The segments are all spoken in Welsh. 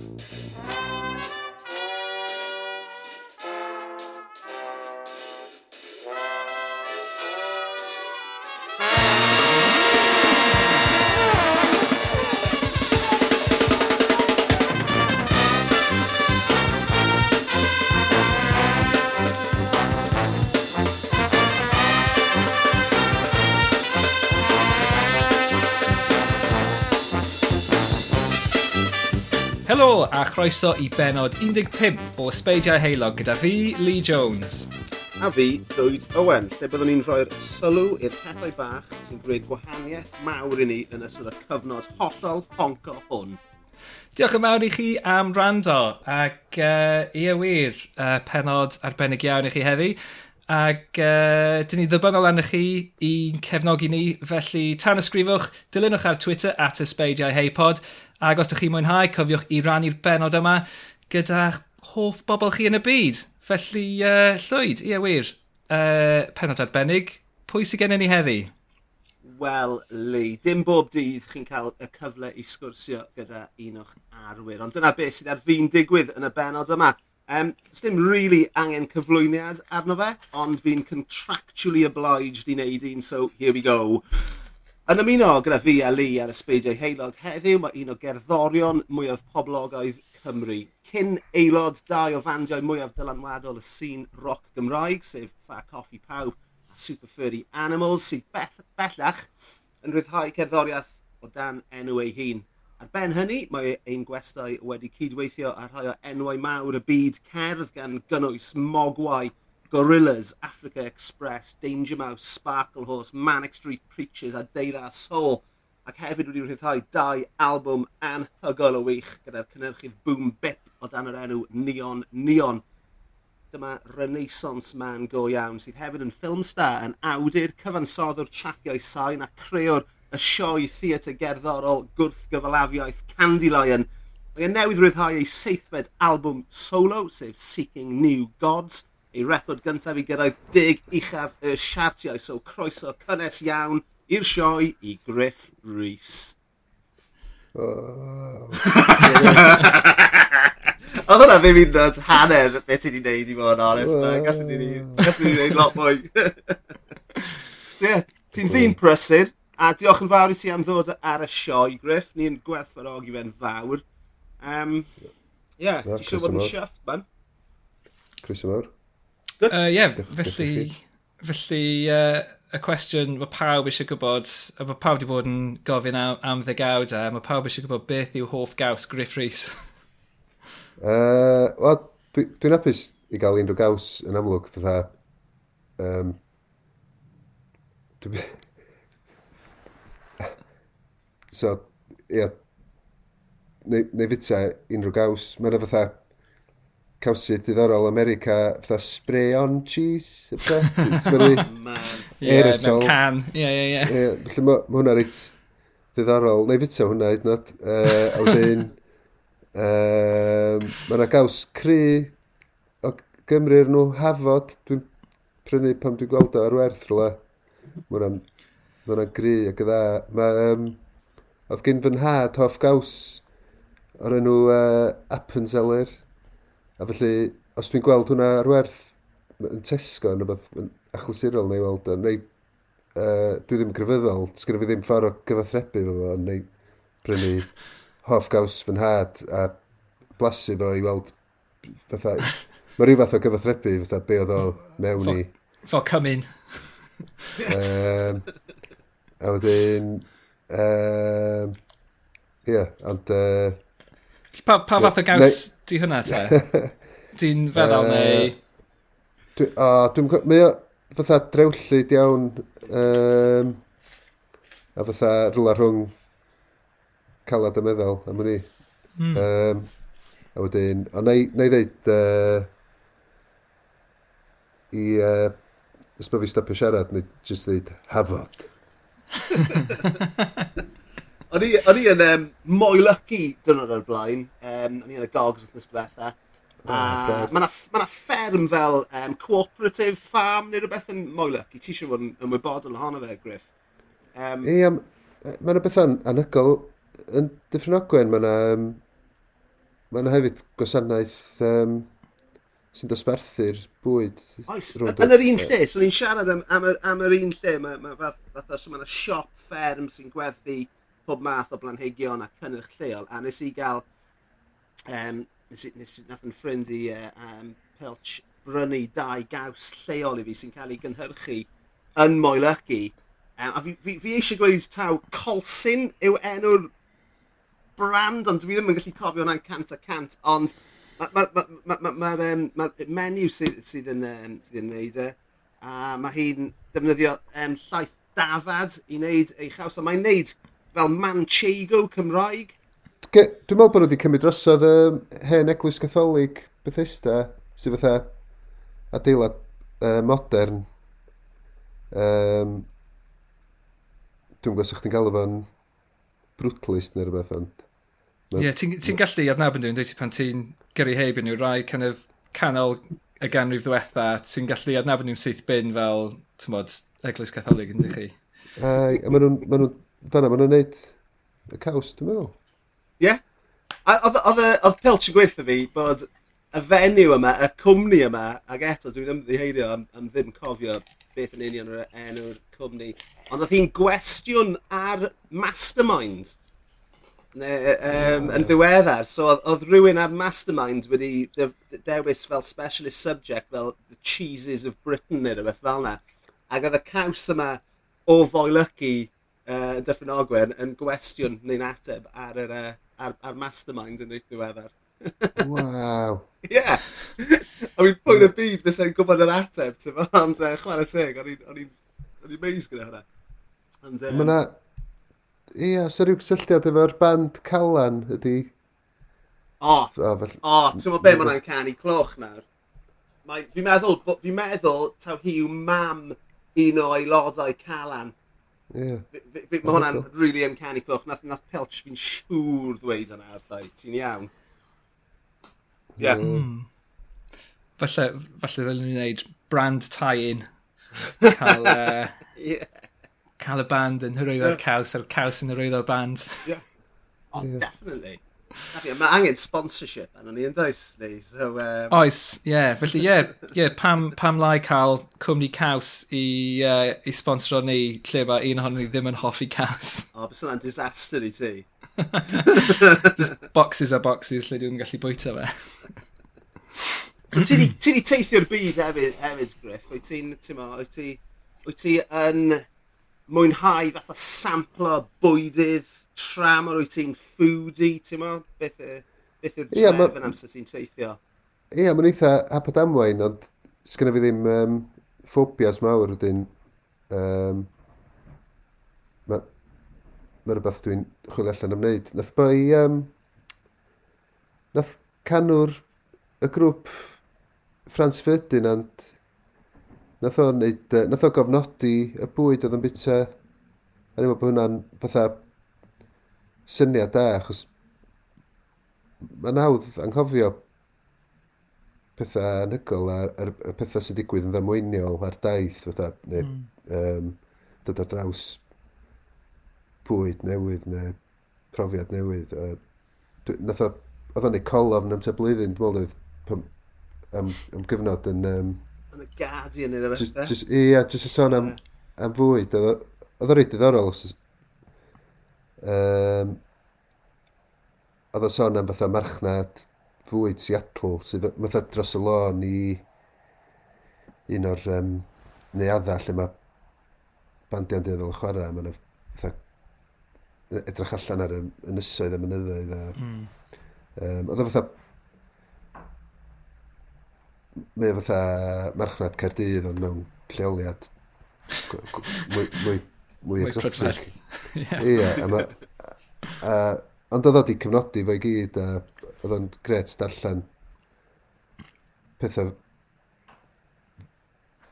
「からだダンダンダン」goroeso i benod 15 o Sbeidiau Heilog gyda fi, Lee Jones. A fi, Llwyd Owen, lle byddwn ni'n rhoi'r sylw i'r pethau bach sy'n gwneud gwahaniaeth mawr i ni yn ystod y cyfnod hollol honco hwn. Diolch yn mawr i chi am rando, ac uh, ie wir, uh, penod arbennig iawn i chi heddi. Ac uh, dyn ni ddibynnol arnych chi i'n cefnogi ni, felly tan ysgrifwch, dilynwch ar Twitter at ysbeidiau heipod Ac os ydych chi'n mwynhau, cofiwch i rannu'r benod yma gyda'ch hoff bobl chi yn y byd. Felly, uh, Llwyd, ie wir, uh, penod arbennig, pwy sydd gennym ni heddi? Wel, Lee, dim bob dydd chi'n cael y cyfle i sgwrsio gyda un o'ch arwyr, ond dyna beth sydd ar fi'n digwydd yn y benod yma. Um, dim really angen cyflwyniad arno fe, ond fi'n contractually obliged i wneud un, so here we go. Yn ymuno gyda fi a Lee ar Ysbeidiau heilog heddiw, mae un o gerddorion mwyaf poblogaidd Cymru. Cyn aelod dau o fandiau mwyaf dylanwadol y sîn roc Gymraeg, sef Fa Coffi Pawb a Super Furry Animals, sydd beth, bellach yn rhyddhau cerddoriaeth o dan enw ei hun. Ar ben hynny, mae ein gwestai wedi cydweithio ar rhai o enwau mawr y byd cerdd gan gynnwys mogwai, Gorillas, Africa Express, Danger Mouse, Sparkle Horse, Manic Street Preachers a Deira Soul. Ac hefyd wedi rhyddhau dau albwm anhygol o wych gyda'r cynnyrchydd Boom Bip o dan yr enw Neon Neon. Dyma Renaissance Man go iawn sydd hefyd yn ffilm star yn awdur, cyfansoddwr traciau sain a creo'r y sioe theatr gerddorol gwrth gyfalafiaeth Candy Lion. Mae yn newydd rhyddhau ei seithfed albwm solo, sef Seeking New Gods, ei record gyntaf i gyrraedd dig uchaf y siartiau. So croeso cynnes iawn i'r sioe i Griff Rhys. Oh. Oedd hwnna ddim yn dod hanner beth ti wedi gwneud i fod yn onest. Oh. Gallwn ni wneud lot mwy. so yeah, ti'n dyn prysur. A diolch yn fawr i ti am ddod ar y sioe, Griff. Ni'n gwerthfawrogi fe'n fawr. Um, yeah, yeah ti'n siŵr bod yn siaft, man? Chris Ymawr. Ie, uh, yeah, felly, felly uh, y cwestiwn mae pawb eisiau gwybod, a mae pawb wedi bod yn gofyn am, am ddegawd, a mae pawb eisiau gwybod beth yw hoff gaws Griff Rhys. uh, Wel, dwi'n dwi apus i gael unrhyw gaws yn amlwg, fatha... Um, dwi... so, ie, yeah, neu, neu fita unrhyw gaws, mae'n fatha cawsydd diddorol America, fatha spray on cheese, ybda? Oh, aerosol. Yeah, can, ie, ie, ie. Felly mae hwnna reit diddorol, neu fita hwnna hyd nod. Uh, a wedyn, um, mae yna gaws cry o Gymru'r nhw hafod, dwi'n prynu pam dwi'n gweld o ar werth rhywle. Mae hwnna'n ma gry ac y dda. Mae, um, oedd gen fy nhad hoff gaws o'r enw uh, Appenzeller. A felly, os dwi'n gweld hwnna ar werth yn Tesco yn rhywbeth achlysurol neu weld neu uh, dwi ddim yn gryfyddol, sgynnu fi ddim ffordd o gyfathrebu fo fo, neu brynu hoff gaws fy nhad a blasu fo i weld fatha, mae rhyw fath o gyfathrebu fatha be oedd o mewn i. Fo cymun. um, a wedyn, um, ie, yeah, ond uh, Pa, pa fath o gaws neu... di hwnna te? Di'n feddwl uh, neu... Dwi, o, dwi'n gwybod, mae o fatha drewllyd iawn um, a fatha rhywle rhwng calad y meddwl am hynny. Mm. Um, a wedyn, o na i ddeud uh, i uh, ysbeth fi stopio siarad neu jyst ddeud hafod. O'n i, yn um, mwy lucky dynod o'r blaen. Um, o'n i yn y gogs wrth nes diwetha. Oh, a mae yna ma fferm fel um, cooperative farm neu rhywbeth yn mwy lucky. Ti eisiau fod yn ymwybodol ohono fe, Griff. Um, Ie, um, mae yna beth anygol yn Dyffryn Ogwen. Mae yna um, ma hefyd gwasanaeth um, sy'n dosbarthu'r bwyd. Oes, yn yr un lle, so ni'n siarad am, am, yr, am yr un lle, mae ma fath, fath o, so mae yna siop fferm sy'n gwerthu pob math o blanhigion a cynnyrch lleol a nes i gael um, nes i, nes i nath yn ffrind i uh, um, Pilch brynu dau gaws lleol i fi sy'n cael ei gynhyrchu yn Moelygu. Um, a fi, fi, fi eisiau gweud taw Colsyn yw enw'r brand, ond dwi ddim yn gallu cofio hwnna'n cant a cant, ond mae'r ma, ma, ma, ma, ma, um, ma menyw sydd, sydd, yn, um, sydd yn neud e, a mae hi'n defnyddio um, llaeth dafad i wneud ei chaws, a mae'n neud fel Manchego Cymraeg. Dwi'n meddwl bod nhw wedi cymryd drosodd y hen eglwys gatholig Bethesda, sydd fatha adeilad uh, modern. Um, dwi'n gwybod sa'ch chi'n galw fo'n brutalist neu rhywbeth, ond... Ie, yeah, ti'n ti gallu adnabod nhw'n dweud pan ti'n gyrru heb yn nhw rai kind of canol y ganrif ddiwetha, ti'n gallu adnabod nhw'n syth bin fel, ti'n bod, Eglwys Catholig yn dych chi? Uh, a maen nhw'n ma nhw dyna maen nhw'n neud y caws, dwi'n meddwl. Ie. Yeah. Oedd Pilch yn gweithio fi bod y fenyw yma, y cwmni yma, ac eto dwi'n ymddiheirio am, am ddim cofio beth yn union yr enw'r cwmni, ond oedd hi'n gwestiwn ar Mastermind ne, um, yn ddiweddar. So oedd, oedd rhywun ar Mastermind wedi dewis fel specialist subject fel The Cheeses of Britain neu rhywbeth fel yna. Ac oedd y caws yma o foelygu uh, Dyffryn Ogwen yn gwestiwn neu'n ateb ar, yr, uh, ar, ar mastermind yn reit ddiweddar. Waw. Ie. A fi'n pwynt y byd bys e'n gwybod yr ateb, ti'n fawr, ond uh, chwarae teg, o'n i'n meis gyda hwnna. Um... Mae yna... Ia, yeah, sy'n rhyw cysylltiad efo'r band Calan ydi... O, oh, oh, fel... oh ti'n fawr be mae hwnna'n canu cloch nawr? Fi'n meddwl, fi'n meddwl taw hi yw mam un o aelodau Calan Yeah. Mae hwnna'n rili really uncanny cloch. Nath, nath Pelch fi'n siŵr ddweud yna arthau. Ti'n iawn. Yeah. Hmm. Falle, falle ddylen ni'n gwneud brand tie-in. Cael, uh, yeah. cael y band yn hyrwyddo'r caws a'r caws yn hyrwyddo'r band. Yeah. Oh, yeah. definitely. Mae angen sponsorship yn ni yn does ni. So, um... Oes, ie. Yeah. Felly, ie, yeah, yeah, pam, pam lai cael cwmni caws i, uh, i sponsoro ni lle mae un ohonyn ni ddim yn hoffi caws. O, oh, bys yna'n disaster i ti. Just boxes a boxes lle dwi'n gallu bwyta fe. so, ti di, ti di teithio'r byd hefyd, hefyd Griff? Wyt ti'n, ti'n ma, wyt ti, wyt ti yn mwynhau fath fatha sampler bwydydd tram o'r wyt ti'n foodie, ti'n mo? Beth, beth yw'r yeah, tref yn amser ti'n teithio? Ie, yeah, mae'n eitha hapod amwain, ond sgynna fi ddim um, ffobias mawr ydyn. Um, mae ma rhywbeth dwi'n chwilio allan am wneud. Nath bai, um, nath canwr y grŵp Frans Ferdinand, nath o, neud, uh, nath o gofnodi y bwyd oedd yn bita. A ni'n meddwl bod hwnna'n fatha syniad da, achos mae'n hawdd anghofio pethau anhygol a, a, a pethau sy'n digwydd yn ddamweiniol ar daith, fatha, neu mm. um, dod ar draws bwyd newydd neu profiad newydd. Uh, nath o, oedd o'n ei colofn am te blwyddyn, dwi'n meddwl, am, am, am gyfnod yn... Um, yn y Guardian yn y bethau. Ie, jyst y sôn am, am fwyd. Oedd o'n reit diddorol os, Um, oedd o sôn am fatha marchnad fwyd Seattle, sydd fatha dros y lôn i un o'r um, neuadda lle mae bandiau'n deuddol yn chwarae, mae'n fatha edrych allan ar y ynysoedd a mynyddoedd. A, mm. um, oedd o fatha mae fatha marchnad Caerdydd ond mewn lleoliad mwy, mwy mwy exotic. Ie, ond oedd o di cyfnodi fo i gyd, a oedd o'n gret darllen pethau,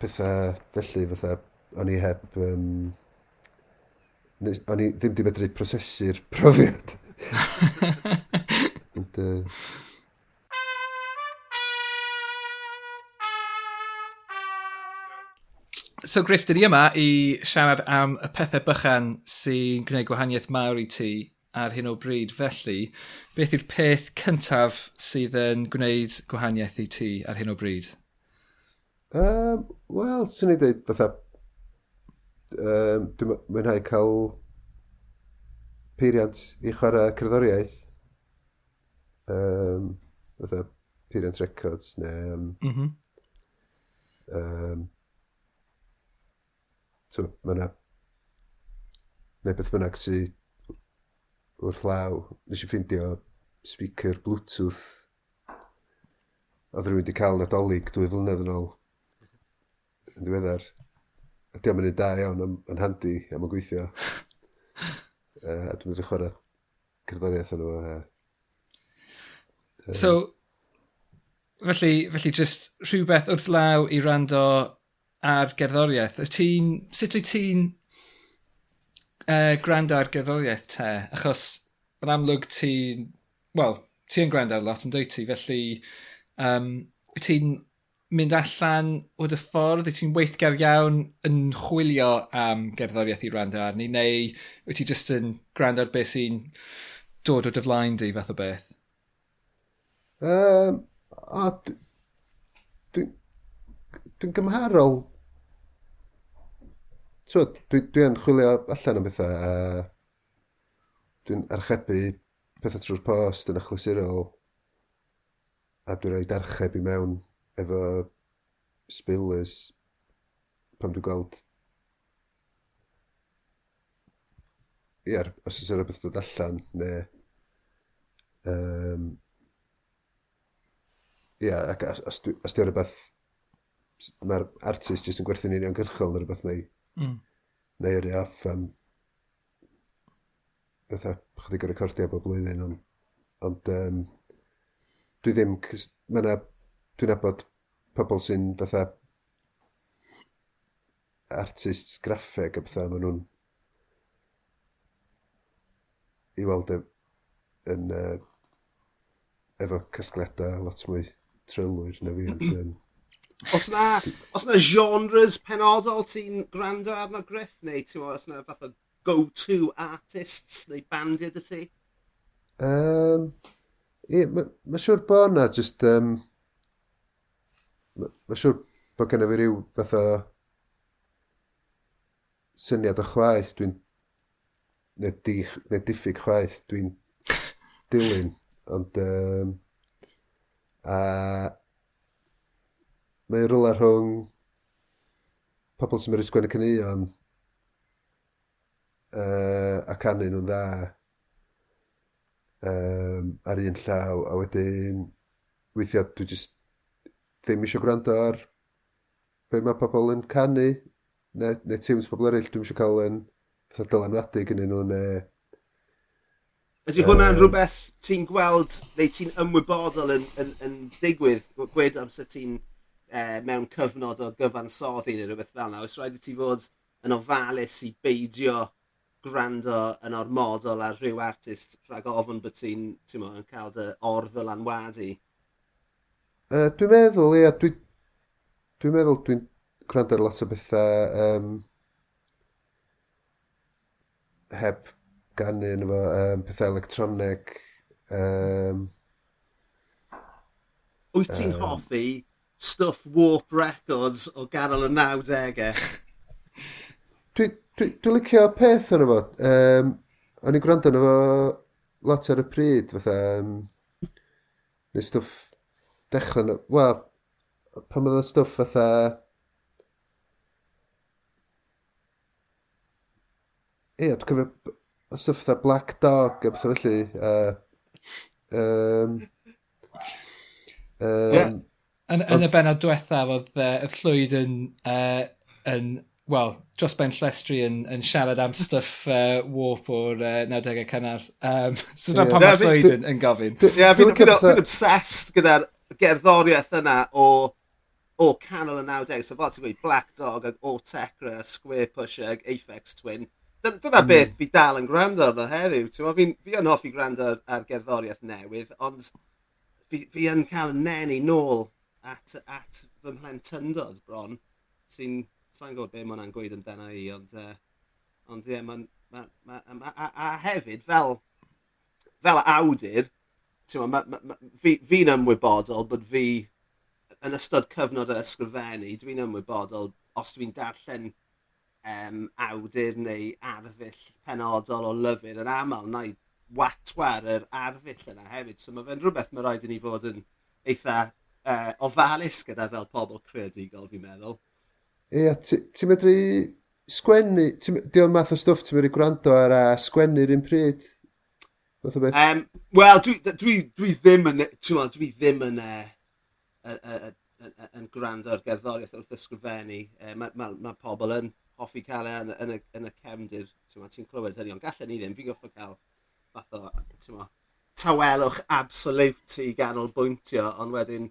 pethau felly, fatha, o'n i heb, um, o'n i ddim di medru prosesu'r profiad. Ond, uh, So Griff, dyn ni yma i siarad am y pethau bychan sy'n gwneud gwahaniaeth mawr i ti ar hyn o bryd. Felly, beth yw'r peth cyntaf sydd yn gwneud gwahaniaeth i ti ar hyn o bryd? Um, Wel, sy'n i dweud fatha... Um, dwi'n mwynhau cael peiriant i chwarae cerddoriaeth. Um, fatha peiriant records neu... Um, mm -hmm. um, mae yna neu beth bynnag sydd wrth law. Nes i ffeindio speaker Bluetooth oedd rhywun wedi cael nadolig dwy flynedd yn ôl yn ddiweddar. Ydy yn mynd da iawn yn, yn handi am y gweithio. uh, a dwi'n mynd i chwarae cerddoriaeth yn nhw. Uh, so, felly, felly just rhywbeth wrth law i rando ar gerddoriaeth. Wyt ti'n... Sut wyt ti'n uh, gwrando ar gerddoriaeth te? Achos yn amlwg ti'n... Wel, ti'n gwrando ar lot yn dweud ti, felly um, wyt ti'n mynd allan o dy ffordd? Wyt ti'n weithgar iawn yn chwilio am gerddoriaeth i wrando arni? Neu wyt ti just yn gwrando ar beth sy'n dod o dy flaen di fath o beth? Um, a dwi'n dwi, dwi gymharol Tywed, dwi, dwi yn chwilio allan am bethau, a dwi'n archebu pethau trwy'r post yn achlysurol, a dwi'n rhoi darcheb i mewn efo spillers pam dwi'n gweld ie, os oes yna beth dod allan, neu... Um, ie, ac os, os, os di o'n rhywbeth... Mae'r artist jyst yn gwerthu'n uniongyrchol neu rhywbeth neu Mm. Neu Neu'r iaff um, fatha chydig o recordio bob blwyddyn, ond, ond um, dwi ddim, cys mae na, dwi'n abod pobl sy'n fatha artists graffeg a bethau, maen nhw'n i weld e, yn, uh, efo casgliadau lot mwy trylwyr na fi, ond um, Os na, os na genres penodol ti'n gwrando arno Griff, neu ti'n meddwl, os na fath o go-to artists neu bandiau dy ti? Um, Ie, mae ma siwr bod na, just... Um, mae ma siwr bod genna fi ryw fath o syniad o chwaith dwi'n... neu, di, neu diffyg chwaith dwi'n dilyn, ond... Um, a Mae rhywle rhwng pobl sy'n mynd i sgwennu cynnion uh, a canu nhw'n dda um, ar un llaw a wedyn weithiau dwi just ddim eisiau gwrando ar be mae pobl yn canu neu, neu teams pobl eraill dwi'n eisiau cael yn fatha dylanwadu gyda nhw neu Ydy hwnna'n um, rhywbeth ti'n gweld neu ti'n ymwybodol yn, yn, yn digwydd gwed amser ti'n eh, mewn cyfnod o gyfansoddi neu rhywbeth fel yna. Oes rhaid i ti fod yn ofalus i beidio gwrando yn ormodol ar rhyw artist rhag ofyn bod ti'n yn cael dy ordd o lanwadu? Uh, dwi'n meddwl, ia, dwi'n dwi meddwl dwi'n gwrando ar lot o bethau um, heb ganu yn efo um, pethau electronig. Um, Wyt ti'n um, hoffi stuff Warp Records o ganol y 90au. dwi, dwi, dwi licio peth yn efo. Um, o'n i'n gwrando yn efo lot ar y pryd, fatha, um, neu stwff dechrau, wel, pan oedd y stwff fatha, Ie, dwi'n cofio y stwff fatha Black Dog a beth felly. Uh, um, um, yeah. Yn, yn y benod diwethaf, oedd uh, y llwyd yn, uh, yn wel, dros ben llestri yn, yn siarad am stuff uh, warp o'r uh, 90au cynnar. Um, so dyna yeah. pan mae llwyd yn, yn gofyn. Ie, fi'n obsessed gyda'r gerddoriaeth yna o o canol y 90au. So fel ti'n gweud, Black Dog, ag O Tecra, Square Pusher, ag Aphex Twin. Dyna mm. beth fi dal yn gwrando arno heddiw. Fi'n fi yn hoffi gwrando ar, ar gerddoriaeth newydd, ond fi, fi yn cael nenu nôl at, at fy mhlentyndod bron, sy'n, sa'n gwybod be mae hwnna'n gweud amdana i, ond, uh, ond ie, yeah, ma, ma, ma, a, a, hefyd, fel, fel awdur, ma, ma, ma, fi'n ymwybodol bod fi, yn ystod cyfnod y ysgrifennu, dwi'n ymwybodol os dwi'n darllen um, awdur neu arddull penodol o lyfr yn aml, na i watwar yr arddull yna hefyd. So mae fe'n rhywbeth mae rhaid i ni fod yn eitha uh, ofalus gyda fel pobl creadigol, fi'n meddwl. Ie, yeah, ti'n medru sgwennu, di o'n math o stwff ti'n medru gwrando ar a sgwennu'r un pryd? Um, Wel, dwi, dwi, dwi ddim yn, dwi ddim yn, uh, yn gwrando ar gerddoriaeth wrth ysgrifennu. Mae ma, ma, pobl yn hoffi cael e yn, yn, y, yn y cefndir. Ti'n clywed hynny, ond gallen ni ddim. Fi'n goffo cael fath o tawelwch absolute i ganolbwyntio, ond wedyn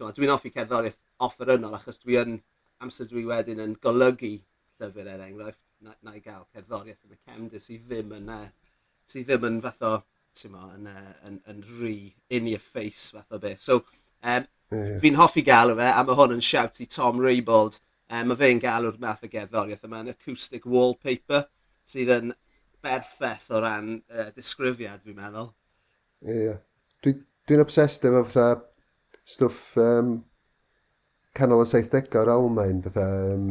dwi'n offi cerddoriaeth offerynnol achos dwi yn amser dwi wedyn yn golygu llyfr er enghraifft na, na i gael cerddoriaeth yn y cefndir sydd ddim yn uh, sydd ddim yn fath o mo, yn, uh, yn, yn rhy in your face fath o beth. So, um, yeah. fi'n hoffi galw fe, a mae hwn yn siawt i Tom Raybould. Um, mae fe'n galw'r math o gerddoriaeth yma yn acoustic wallpaper sydd yn berffeth o ran uh, disgrifiad, fi'n meddwl. Ie, yeah. dwi'n dwi obsessed efo fatha stwff um, canol y 70 o'r Almain, fatha um,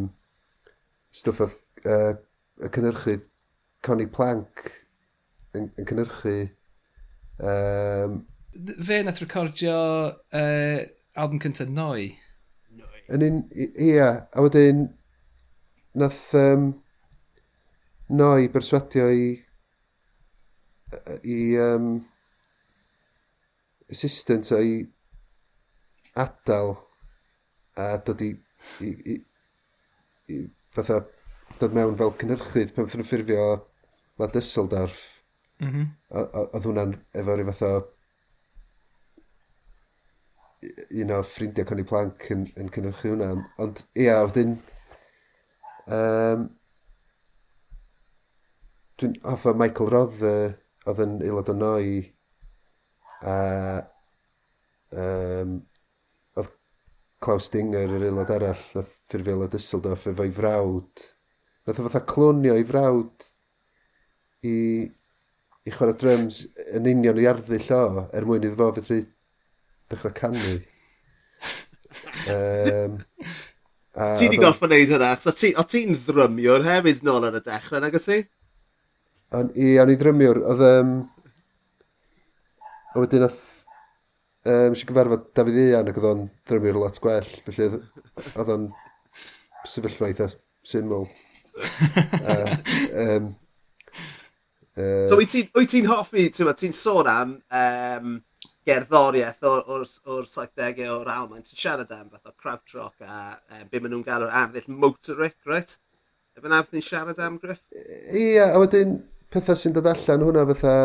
stwff oedd uh, y cynhyrchydd Connie Plank yn, yn cynhyrchu. Um, Fe nath recordio uh, album cyntaf Noi. Yn un, ia, a wedyn nath um, Noi berswadio i i um, assistant o'i adael a dod i, i, i, i fatha dod mewn fel cynhyrchydd pan ffyn ffurfio Lad Ysseldorf. Mm -hmm. Oedd hwnna'n efo rhyw fath o un o ffrindiau Connie Plank yn, yn cynhyrchu hwnna. Ond ia, wedyn... Um, Dwi'n hoffa Michael Roth oedd yn aelod o noi a um, Klaus Dinger, yr aelod arall, nath ffurfiol o Düsseldorf efo'i frawd. Nath o fatha clonio i frawd i, i chwarae drums yn union i arddu llo er mwyn iddo fo fedru dechrau canu. um, a, ti di gorff wneud hynna, so ti, o ti'n ddrymiwr hefyd nôl yn y dechrau, nag o ti? On, I, o'n i ddrymiwr, oedd... Um, a wedyn oedd um, eisiau gyfarfod Dafydd Ian ac oedd o'n drymu'r lot gwell, felly oedd o'n sefyllfa eitha syml. uh, um, uh, so wyt ti'n ti hoffi, ti'n sôn am um, gerddoriaeth o'r, or, 70au o'r Almain, ti'n siarad am fath o Krautrock a um, be maen nhw'n gael o'r arddull motoric, right? Efo'n ardd ni'n siarad am Griff? Ie, yeah, a wedyn pethau sy'n dod allan hwnna fatha,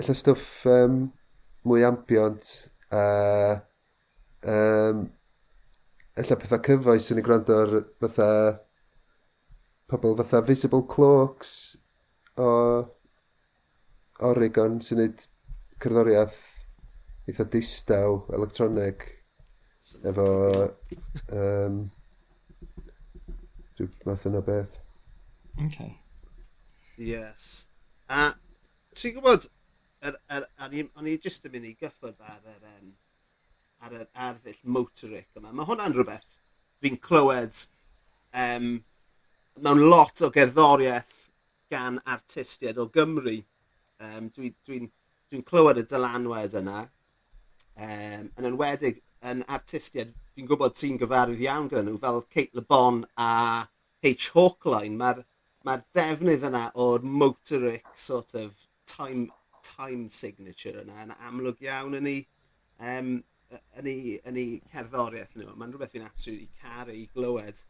ella stwff um, mwy ambiont a um, ella pethau cyfoes yn y gwrando ar fatha pobl fatha Visible Cloaks o Oregon sy'n neud cerddoriaeth eitha distaw electronig efo um, rhyw math yna beth. Okay. Yes. A, ti'n gwybod, er, er, er, o'n i jyst yn mynd i gyffwrdd ar yr, um, ar yr arddull motoric yma. Mae hwnna'n rhywbeth fi'n clywed um, mewn lot o gerddoriaeth gan artistiaid o Gymru. Um, Dwi'n dwi, dwi, clywed y dylanwed yna, um, yn enwedig yn artistiaid fi'n gwybod ti'n gyfarwydd iawn gyda nhw, fel Kate Le Bon a H Hawkline. Mae'r ma defnydd yna o'r motoric sort of time time signature yna yn amlwg iawn yn ei, um, yn ei, yn ei cerddoriaeth nhw. Mae'n rhywbeth fi'n absolutely caru i glywed.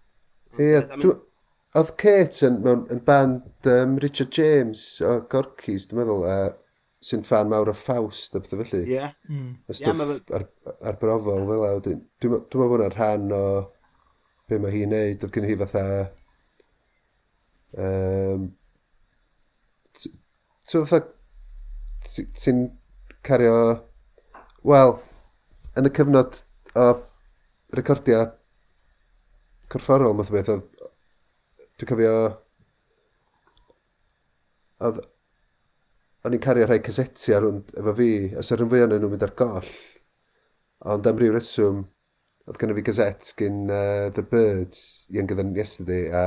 Ie, yeah, Oedd Kate yn, mewn, yn band um, Richard James o Gorkys, dwi'n meddwl, uh, sy'n fan mawr o Faust a bethau felly. Ie. Yeah. Mm. Y stwff yeah, ar, ar brofol, fel a. Dwi'n dwi meddwl bod hwnna'n rhan o be mae hi'n neud. Oedd gen hi fatha... Um, Ti'n fatha ti'n cario... Wel, yn y cyfnod o recordio corfforol, math o beth, oedd... Dwi'n cofio... Oedd... O'n i'n cario rhai casetiau rhwng efo fi, a sy'n rhan fwy o'n nhw'n mynd ar goll. Ond am ryw reswm, oedd gynnu fi gaset gyn uh, The Birds, Younger Than Yesterday, a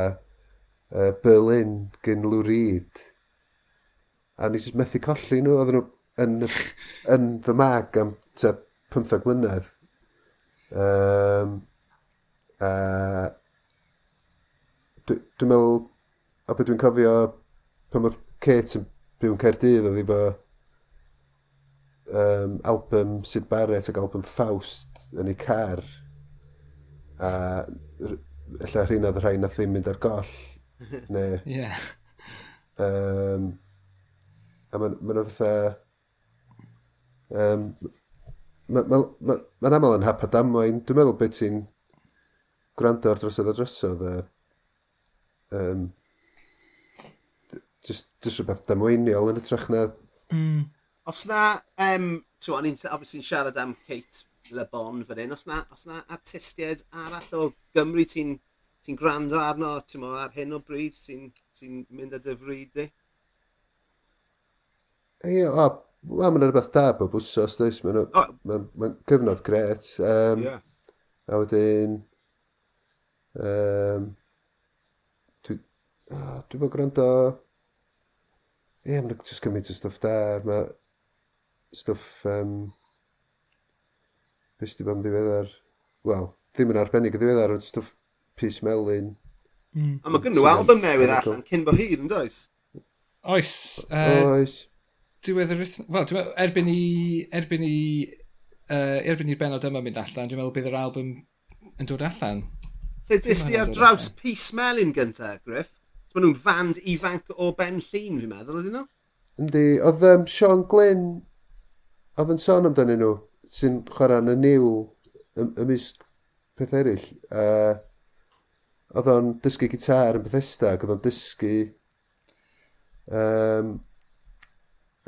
uh, Berlin gyn Lou Reed a ni jyst methu colli nhw, oedden nhw yn, yn fy mag am tua 15 mlynedd. Um, uh, Dwi'n dwi meddwl, a beth dwi'n cofio, pan oedd Kate yn byw'n Caerdydd, oedd efo um, album Sid Barrett ac album Faust yn ei car. A illa rhain oedd rhain na ddim mynd ar goll. ne. Yeah. Um, a mae'n ma, fatha... Um, mae'n ma, ma, ma aml yn hapa damwain. Dwi'n meddwl beth ti'n gwrando ar drosodd a drosodd. A, um, just, just rhywbeth damweiniol yn y trach na. Mm. Os na, um, twa, ni'n obviously siarad am Kate Le Bon fan hyn, os na, os na artistiaid arall o Gymru ti'n ti gwrando arno, ti'n ar hyn o bryd, ti'n ti mynd â dyfryd di? Ie, o, wel, mae'n rhywbeth da bod bwsos, does? Mae'n oh. ma ma cyfnod gret. Um, yeah. A wedyn... Um, dwi, oh, dwi bod gwrando... Ie, mae'n just gymaint o stwff da. Mae stwff... Um, beth di bod yn ddiweddar... Wel, ddim yn arbennig o ddiweddar, ond stwff Pys Melin. Mm. A mae gen album newydd allan cyn bo hir, yn does? Oes. Uh, Oes diwedd yr wythnos... Wel, dwi'n erbyn i... Erbyn i... Uh, erbyn i'r benod yma mynd allan, dwi'n meddwl bydd yr album yn dod allan. Ys di ar draws Peace Melin gyntaf, Griff? So, Maen nhw'n fand ifanc o ben llun, fi'n meddwl, ydyn nhw? Yndi, oedd um, Sean Glyn, oedd yn sôn amdanyn nhw, sy'n chwarae yn y niwl ymysg peth eraill. Uh, oedd o'n dysgu gitar yn Bethesda, oedd o'n dysgu um,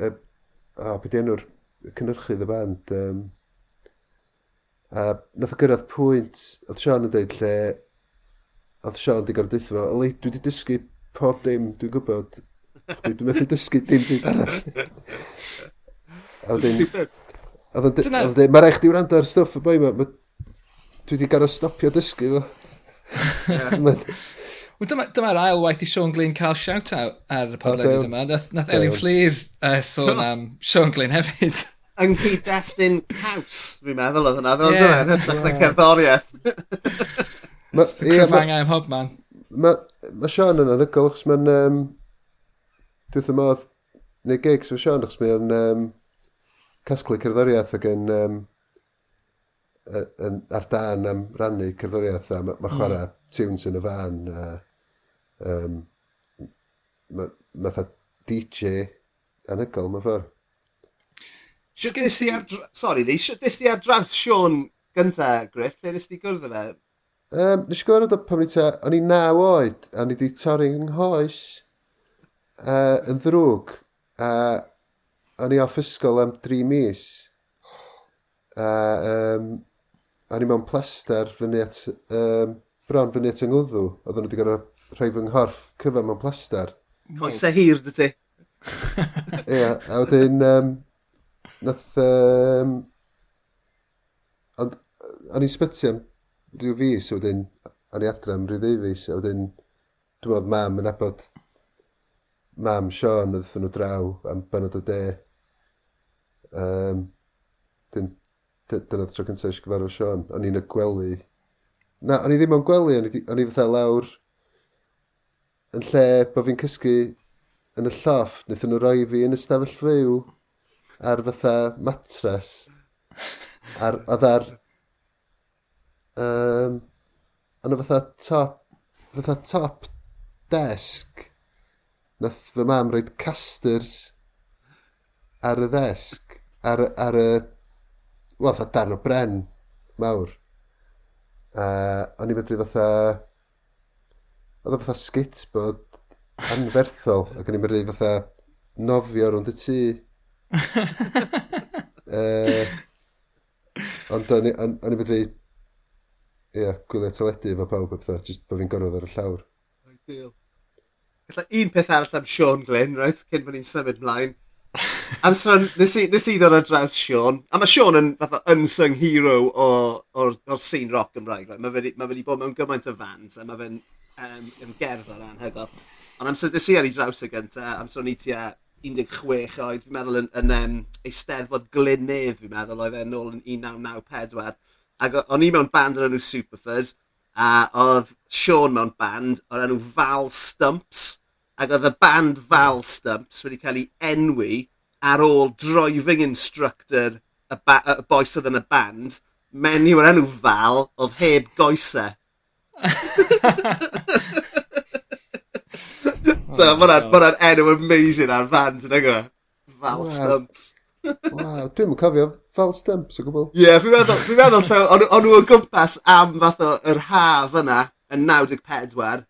y, a beth enw'r cynhyrchydd y band, um, a nath o gyrraedd pwynt, oedd Sean yn dweud lle, oedd Sean di gorau dweud fo, dwi wedi dysgu pob dim dwi'n gwybod, dwi'n methu dysgu dim dim arall. a wedyn, Oedd yn dweud, mae rhaid chdi wrando ar stwff y boi ma, dwi wedi gorau stopio dysgu fo. Wel, dyma, dyma'r ail waith i Sean Glyn cael shout-out ar y podlediad yma. Nath, nath Elin Fleer uh, sôn am Sean Glyn hefyd. Yng nghyd-destun caws, fi'n meddwl oedd hynna. Fel yeah. dyma, hytrach na cerddoriaeth. ym hob man. Mae ma Sean yn anhygol, achos mae'n... Um, Dwi'n modd... Neu gigs, mae Sean, achos mae'n um, casglu cerddoriaeth ac yn... Um, yn, ar dan am rannu cerddoriaeth a mae ma hmm. chwarae mm. tunes yn y fan a um, mae ma DJ anygol mae ffordd. Sio gen ti ar... Sorry, ni. Sio di ar draws Sean gynta, Griff? Lle nes di gwrdd o fe? Um, nes i gwrdd o pam ni ta... O'n i naw oed, a ni di torri yng nghoes uh, yn ddrwg. A uh, o'n i off ysgol am dri mis. A uh, um, a ni mewn plaster fyny at, um, bron fyny at yngwddw. Oedden nhw wedi gorau rhoi fy nghorff cyfan mewn plaster. Coesau hir, dy ti. Ie, a wedyn, um, nath, um, ond, o'n i'n sbytu am rhyw fus, a wedyn, o'n i adre am rhyw ddefus, a wedyn, dwi'n meddwl mam yn abod mam Sean, oedd nhw draw am benod y de. Um, dyn dyna tro cyntaf eisiau gyfarfod Sean, o'n i'n y gwely. Na, o'n i ddim o'n gwely, o'n i fatha lawr yn lle bod fi'n cysgu yn y lloff, wnaethon nhw roi fi yn y stafell fyw ar fatha matres. Ar, oedd ar... Um, ond fatha top, fatha top desg. Nath fy mam roed casters ar y ddesg, ar, ar y wel, fatha darn o bren mawr. Uh, o'n i'n medru fatha... Oedd o fatha skit bod anferthol, ac o'n i'n medru fatha nofio rwnd y tŷ. uh, ond o'n i medru... Ie, yeah, gwylio teledu efo pawb a pethau, jyst bod fi'n gorfod ar y llawr. Ideal. Alla un peth arall am Sean Glyn, right, cyn fod ni'n symud mlaen. And so nes i, nes i ddod ar draws Sean, a mae Sean yn fatha unsung hero o'r, or, or scene rock Gymraeg. Right? Mae fe wedi bod mewn gymaint o fans, a mae fe'n um, yn gerdd o'r anhygol. Ond amser nes i ar ei draws y gyntaf, amser ni tua 16 oed, fi'n meddwl yn, yn um, eisteddfod glynydd, fi'n meddwl, oedd e'n ôl yn 1994. Ac o'n i mewn band o'r enw Superfuzz, a oedd Sean mewn band o'r enw Val Stumps, ac oedd y band Val Stumps wedi cael ei enwi ar ôl driving instructor y, y boes oedd yn y band, menyw o'r enw Val oedd heb goesau. so, oh, mae'n ma enw amazing ar band, yn ego. Val wow. Stumps. wow, dwi'n mwyn cofio Val stumps o gwbl. Ie, yeah, fi'n meddwl, fi meddwl so, o'n nhw o gwmpas am fath o'r haf yna yn 94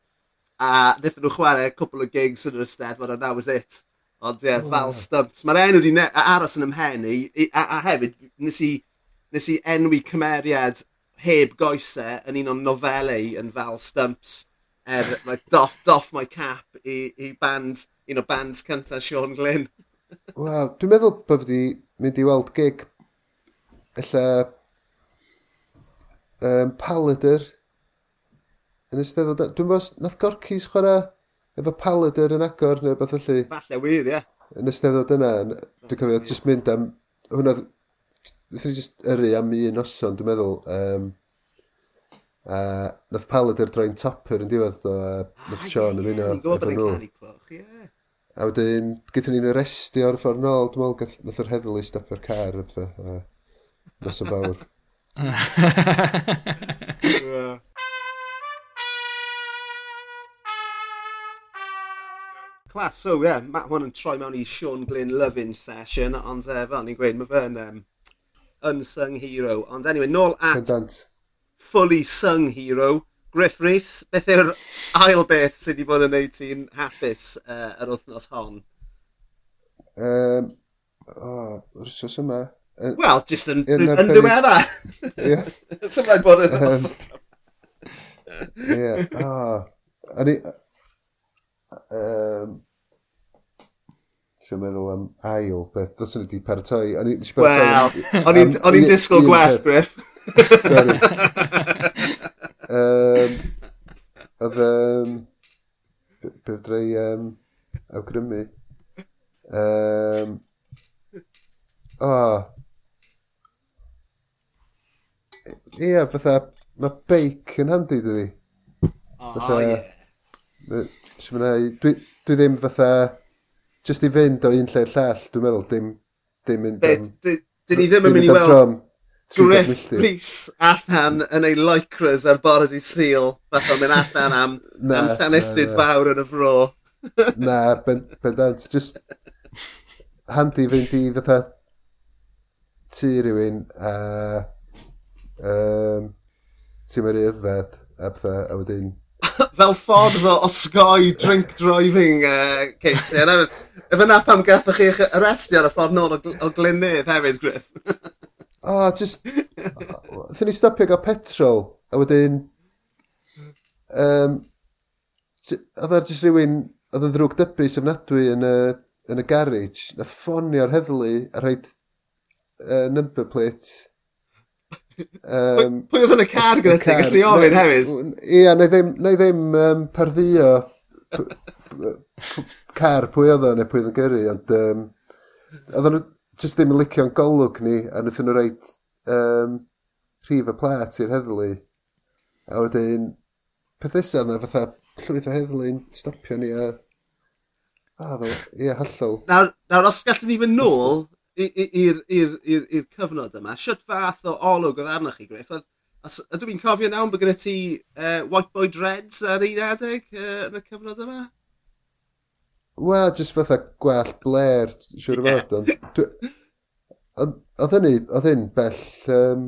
a wnaethon nhw chwarae cwpl o gigs yn yr Ysteddfod a that was it. Ond ie, yeah, oh, Val Stubbs. Mae'r enw wedi aros yn ymhen i, a, a hefyd, nes i, nes i enwi cymeriad heb goesau yn un o'n nofelau yn Val Stumps. Er, mae doff, doff my cap i, i band, un o bands cyntaf Sean Glyn. Wel, dwi'n meddwl bod fi mynd i weld gig Ella um, Palader yn ystod o... Dwi'n meddwl, nath Gorcis chwarae efo Paladin er yn agor neu beth allu. Falle wir, ie. Yeah. Yn ystafod yna, dwi'n cofio, jyst mynd am, hwnna, dwi'n jyst yrru am un noson, dwi'n meddwl. Um, a uh, nath Paladin droi'n topper yn diwedd o, uh, nath Sean yn uno efo nhw. A wedyn, gyda ni'n arresti o'r ffordd nôl, dwi'n meddwl, nath yr heddlu stopio'r car, a beth, nos o fawr. Clas, so ie, yeah, mae hwn yn troi mewn i Sean Glyn Lovin session, ond uh, fel ni'n gweud, mae fe'n um, unsung hero. Ond anyway, nôl at Pendant. fully sung hero, Griff Rhys, beth yw'r ail beth sydd wedi bod yn neud ti'n hapus uh, yr wythnos hon? Um, oh, yr wrthnos yma. Wel, jyst yn, yn, yn ddiwedda. Ie. Sym rhaid bod yn um, Ie. Yeah. Oh. Um, Si'n meddwl am ail beth, ddos yn ydi paratoi. Wel, o'n i'n disgwyl gwell, Griff. Sorry. um, oedd, um, beth dre i um, awgrymu? Um, oh. Ie, yeah, fatha, mae beic yn handi, dydi? Oh, ie. Yeah. Dwi, dwi ddim fatha just i fynd o un lle'r llall, dwi'n meddwl, dim, dim mynd am... Dyn ni ddim yn mynd i weld Griff Rhys allan yn ei lycras ar bore di syl, fath o'n mynd allan am, na, am llanestyd fawr yn y fro. na, ben, bendant, just handi fynd i fatha tu rhywun a um, ti'n mynd i yfed a, bethau a wedyn fel ffordd o osgoi drink driving uh, Casey. Efo na pam gathoch chi arrestio ar y ffordd nôl o, o glynydd hefyd, Griff. Ah, oh, just... Thyn ni stopio gael petrol, a wedyn... Um, oedd ar jyst rhywun, oedd yn ddrwg dybu sefnadwy yn y, yn y garage, na ffonio'r heddlu a rhaid uh, number plate Um, pwy, oedd yn y car gyda ti? Gallu ofyn hefyd? Ia, neu ddim, neu ddim um, parddio car pwy oedd o neu pwy oedd yn gyrru, ond um, oedd nhw jyst ddim yn licio'n golwg ni, a wnaethon nhw reid um, rhif y plat i'r heddlu. A wedyn, peth nesa yna fatha llwyth o heddlu'n stopio ni a... A ddo, ie, hollol. Nawr, nawr, os gallwn ni fynd nôl i'r cyfnod yma, sut fath o olwg oedd arnoch chi Griff? Ydw i'n cofio nawr bod gyda ti uh, White Boy Dreads ar un adeg uh, yn y cyfnod yma? Wel, jyst fatha gwell bler, siwr o fod. Ond oedd hynny, oedd hyn bell... Um,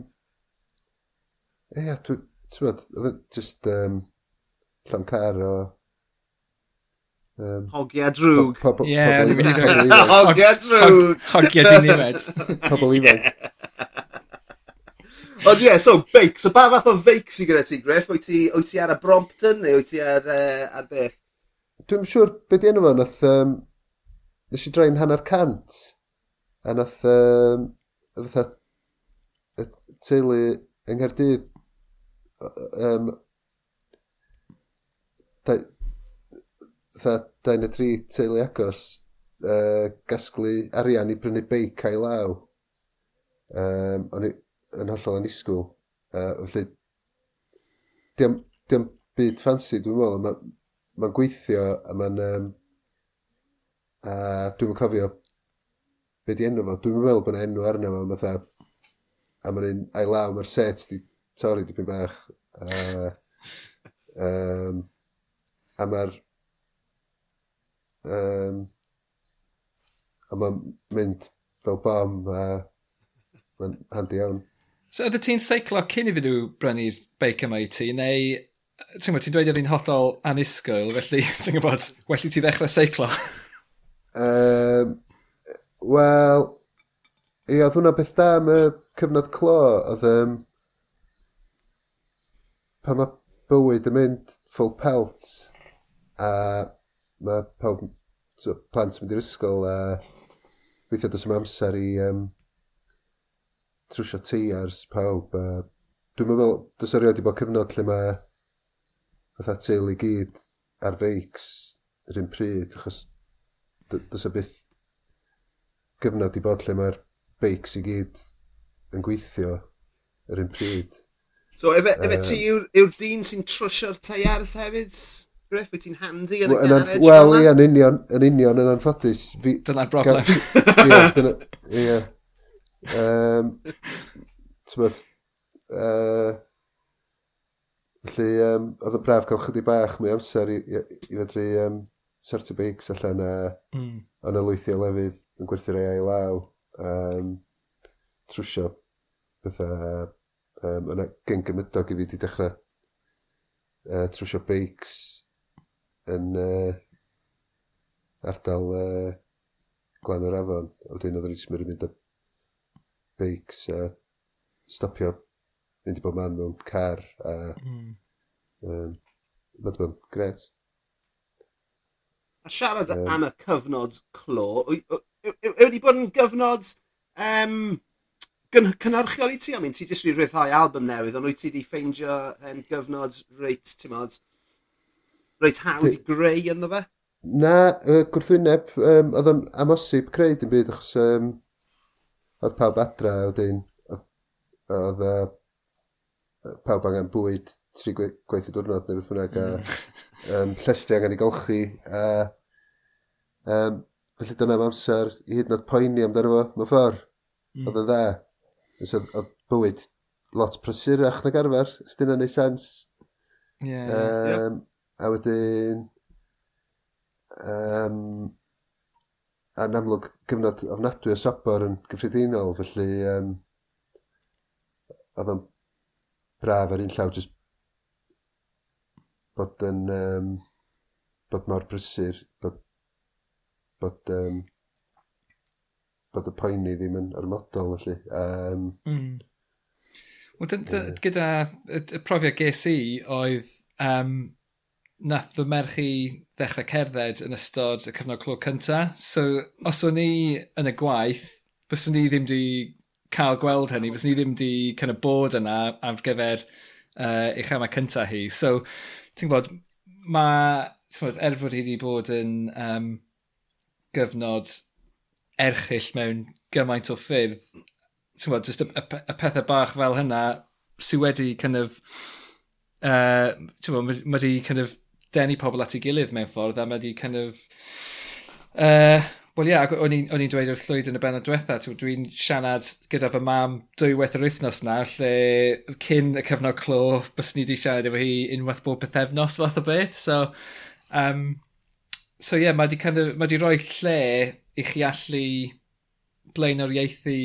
Ie, yeah, ti'n bod, oedd hyn jyst um, llan car o Um, hogia drwg. Ie, dwi'n mynd i ddweud. Hogia drwg. Hogia di niwed. Pobl ifanc. Ond ie, so beic. So ba fath o feic sy'n gyda ti, Griff? Wyt ti, ti ar y Brompton neu wyt ti ar, uh, ar beth? Dwi'n siŵr beth di enw fo, nath... Um, nes i dreu'n hanner cant. A nath... Um, fatha... Y teulu yng Nghaerdydd... Um, fatha dau neu tri teulu agos, uh, gasglu arian i brynu beic a'i law. Um, o'n i yn hollol yn isgwyl. Uh, felly, diam, diam byd ffansi, dwi'n meddwl, mae'n ma gweithio a mae'n... Um, a dwi'n cofio be di enw fo. Dwi'n meddwl bod yna enw arno fo, fatha... A mae'n un a'i law, mae'r set di torri dipyn bach. Uh, um, a mae'r Um, a mae'n mynd fel bom, a mae'n handi iawn. So ydy ti'n seiclo cyn iddyn nhw brynu'r beic yma i ti, neu ti'n gwybod, ti'n dweud oedd hi'n hollol anusgoel, felly ti'n gwybod, well i ti ddechrau seiclo? um, Wel, ie, oedd hwnna beth da am y cyfnod clo, oedd um, pan mae bywyd yn mynd full pelt, a mae pawb plant mynd i'r ysgol a weithio dros yma amser i um, trwsio tei ars pawb. A dwi'n meddwl, dys ar i bod cyfnod lle mae fatha teulu gyd ar feics yr un pryd, achos dys y byth gyfnod i bod lle mae'r beics i gyd yn gweithio yr un pryd. So, efe, efe uh, ti yw'r yw dyn sy'n trwsio'r teiars hefyd? Griff, wyt ti'n handy yn y well, garage? Wel, ie, yn union, yn union, yn anffodus. Dyna'r broblem. Ie, dyna, ie. Um, Tymod, uh, felly, um, oedd y braf cael chydig bach mwy amser i, i, i fedru um, sorti beics allan a mm. yn y lwythio lefydd yn gwerthu rei ei law. Um, trwsio bethau um, yna gen gymydog i fi wedi dechrau uh, trwsio beics yn uh, ardal uh, Glan yr Afon. A wedyn oedd Rhysmyr yn mynd â beics a stopio mynd i bod man mewn car a mm. um, bod yn gret. A siarad um, am y cyfnod clo, yw wedi bod yn gyfnod um, gyn, cynhyrchiol i ti? I mean, ti jyst wedi rhyddhau album newydd, ond wyt ti wedi ffeindio yn gyfnod reit, ti'n modd, reit hawdd i greu ynddo fe? Na, uh, gwrthwyneb, um, oedd o'n amosib creu dim byd, achos um, oedd pawb adra, wedyn, oedd uh, pawb angen bwyd tri gwe, gweithio diwrnod neu beth bynnag, a um, llestri angen i golchi, a um, felly dyna am amser i hyd yn oed poeni amdano fo, mewn ffordd, mm. oedd yn dda. Oedd, oedd bywyd lot prysurach na garfer, os dyna neu sens. Yeah, um, A wedyn... Um, a'n amlwg cyfnod ofnadwy o sobor yn gyffredinol, felly um, oedd o'n braf ar un llaw jyst bod yn um, bod mor brysur bod bod um, bod y poeni ddim yn ormodol felly um, mm. Wel, gyda y, y profiad ges i oedd um, nath fy merch i ddechrau cerdded yn ystod y cyfnod clo cynta. So, os o'n i yn y gwaith, byswn ni ddim di cael gweld hynny, byswn ni ddim di kind of bod yna ar gyfer uh, eich yma cynta hi. So, ti'n gwybod, mae, ti'n gwybod, er fod hi wedi bod yn um, gyfnod erchill mewn gymaint o ffyrdd, ti'n gwybod, just y, y, y pethau bach fel hynna sydd wedi kind of, uh, ti'n gwybod, mae wedi kind of denu pobl at ei gilydd mewn ffordd a mae wedi kind of... Uh, Wel ie, yeah, o'n i'n dweud wrth llwyd yn y benod diwetha, dwi'n siarad gyda fy mam dwywaith yr wythnos nawr, lle cyn y cyfnod clo, bys ni wedi siarad efo hi unwaith bob pethefnos fath o beth. So, um, so ie, yeah, mae wedi kind of, ma rhoi lle i chi allu blaenoriaethu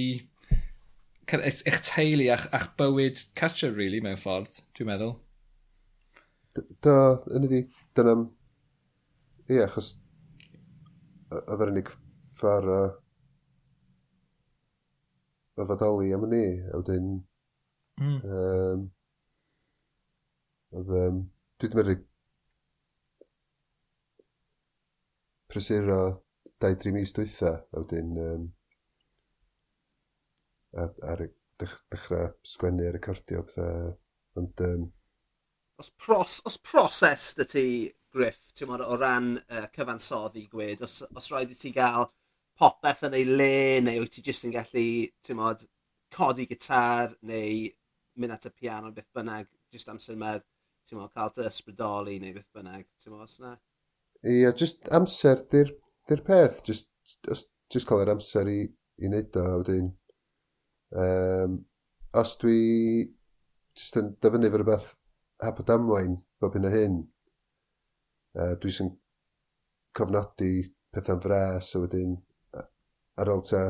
eich teulu a'ch, a'ch bywyd cartre, really, mewn ffordd, dwi'n meddwl. Da, yn ydi, dyna... Ie, achos oedd yr unig ffara y fodoli am ni, a wedyn... Mm. Um, oedd... Um, dwi ddim wedi prysuro 2-3 mis dwytha, a wedyn... Um, ar, ar dechrau sgwennu, a recordio, pethau. Ond... Um, os, pros, os proses dy ti, Griff, ti'n modd o ran uh, cyfansoddi gwed, os, os rhaid i ti gael popeth yn ei le, neu wyt ti jyst yn gallu, ti'n modd, codi gitar, neu mynd at y piano, beth bynnag, jyst amser mae'r, ti'n modd, cael dy ysbrydoli, neu beth bynnag, ti'n modd, os na? Ie, yeah, jyst amser di'r di peth, jyst, jyst, jyst cael yr amser i, i wneud o, wedyn. Um, os dwi jyst yn dyfynu fy rhywbeth a bod amwain bob hyn o hyn. Uh, dwi sy'n cofnodi pethau'n fras a wedyn ar ôl ta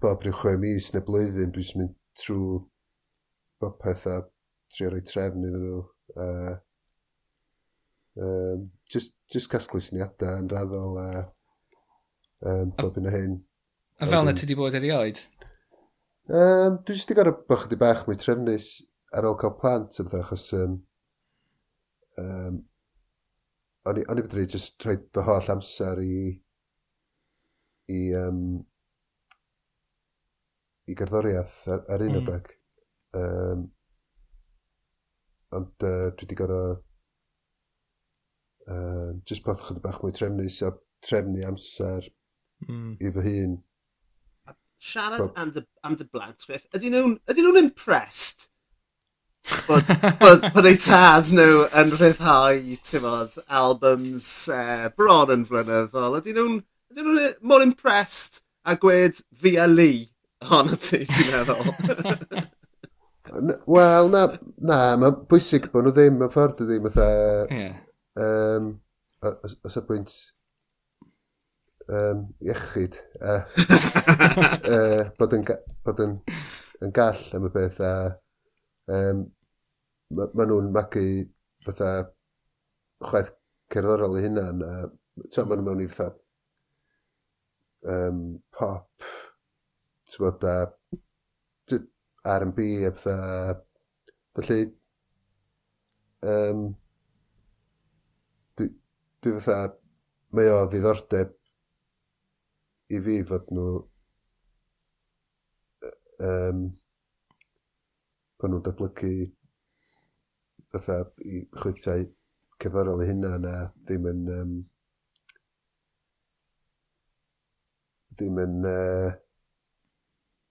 bob rhyw chwe mis neu blwyddyn dwi'n mynd trwy bob pethau trio rhoi trefn iddyn nhw. Uh, um, just, just casglu syniadau yn raddol a um, bob hyn o hyn. A fel na ti wedi bod erioed? Um, dwi jyst i gorau bod ydi bach mwy trefnus ar ôl cael plant yn fydda, achos um, um, o'n i wedi just rhoi fy holl amser i i um, i gerddoriaeth ar, ar un mm. adeg. Um, ond uh, dwi wedi gorau uh, just bod chydig bach mwy trefnus a trefnu amser mm. i fy hun. Siarad But, am dy, am dy blant, beth, ydyn nhw'n nhw impressed bod, bod, bod ei tad nhw yn rhyddhau, ti'n bod, albums uh, bron yn flynyddol. Ydyn nhw'n ydyn nhw eh, mor impressed a gwed fi a Lee hon ti, ti'n meddwl? Wel, na, na, mae'n bwysig bod nhw ddim yn ffordd ddim, fatha... Yeah. Um, os y bwynt um, iechyd uh, uh, bod yn, bod yn, yn gall am y beth a uh, Um, Mae ma nhw'n magu fatha chwaith cerddorol i hunan a to, maen mewn i fatha um, pop, ti'n bod a R&B a fatha, felly, um, dwi, dwi fatha, mae o ddiddordeb i fi fod nhw um, bod nhw'n datblygu fatha i chwythiau cyfarol eu hunan a ddim yn... Um, ddim yn... Uh,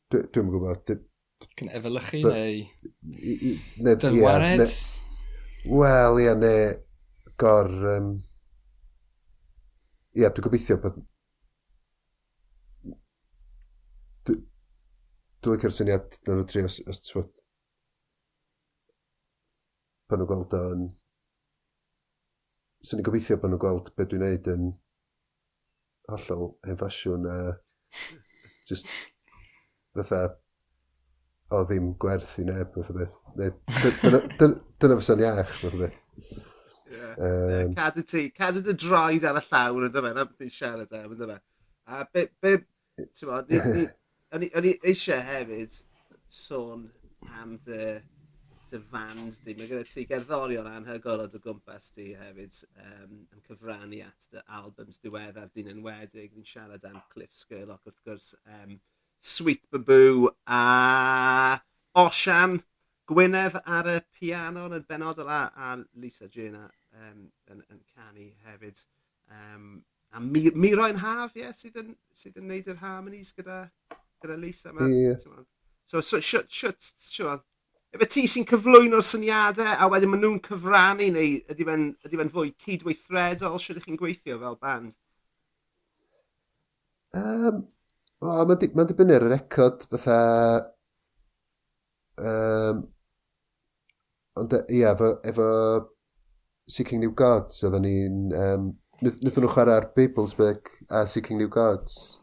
Dwi'n dwi gwybod. Cyn efelychu neu... Dynwared? Wel, ia, ne... Gor... Um, ia, dwi'n gobeithio bod... Dwi'n dwi licio'r syniad na nhw tri os, os, os pan nhw'n gweld o'n... Swn i'n gobeithio pan nhw'n gweld beth dwi'n neud yn hollol hen ffasiwn a just fatha o ddim gwerth i neb, fath o beth. Dyna fysa'n iach, fath o beth. Cadw ti, cadw dy droed ar y llawr yn dyma, na beth ni'n siarad am yn dyma. A be, be, ti'n bod, o'n i eisiau hefyd sôn am dy dy fand di. Mae gyda ti gerddorion anhygoel o dy gwmpas di hefyd um, yn cyfrannu at dy albums diweddar dyn yn wedig. Ni'n siarad am Cliff Skurlock wrth gwrs. Um, Sweet Baboo a Osian Gwynedd ar y piano yn benodol a, a Lisa Gina um, yn, yn canu hefyd. Um, a mi, Miroen Haf, ie, yeah, sydd, yn, sydd yn neud yr harmonies gyda, gyda Lisa. Ma, yeah. So, so, siwt, siwt, siwt, Efe ti sy'n cyflwyno'r syniadau a wedyn maen nhw'n cyfrannu neu ydy fe'n fwy cydweithredol? sydd chi'n gweithio fel band? Um, wel Mae'n di ma'n dibynnu ar y record fatha... Um, ond yy, ia, efo, efo Seeking New Gods, oedden ni'n... Um, Nithon nhw chwarae chwarae'r Babelsberg a Seeking New Gods.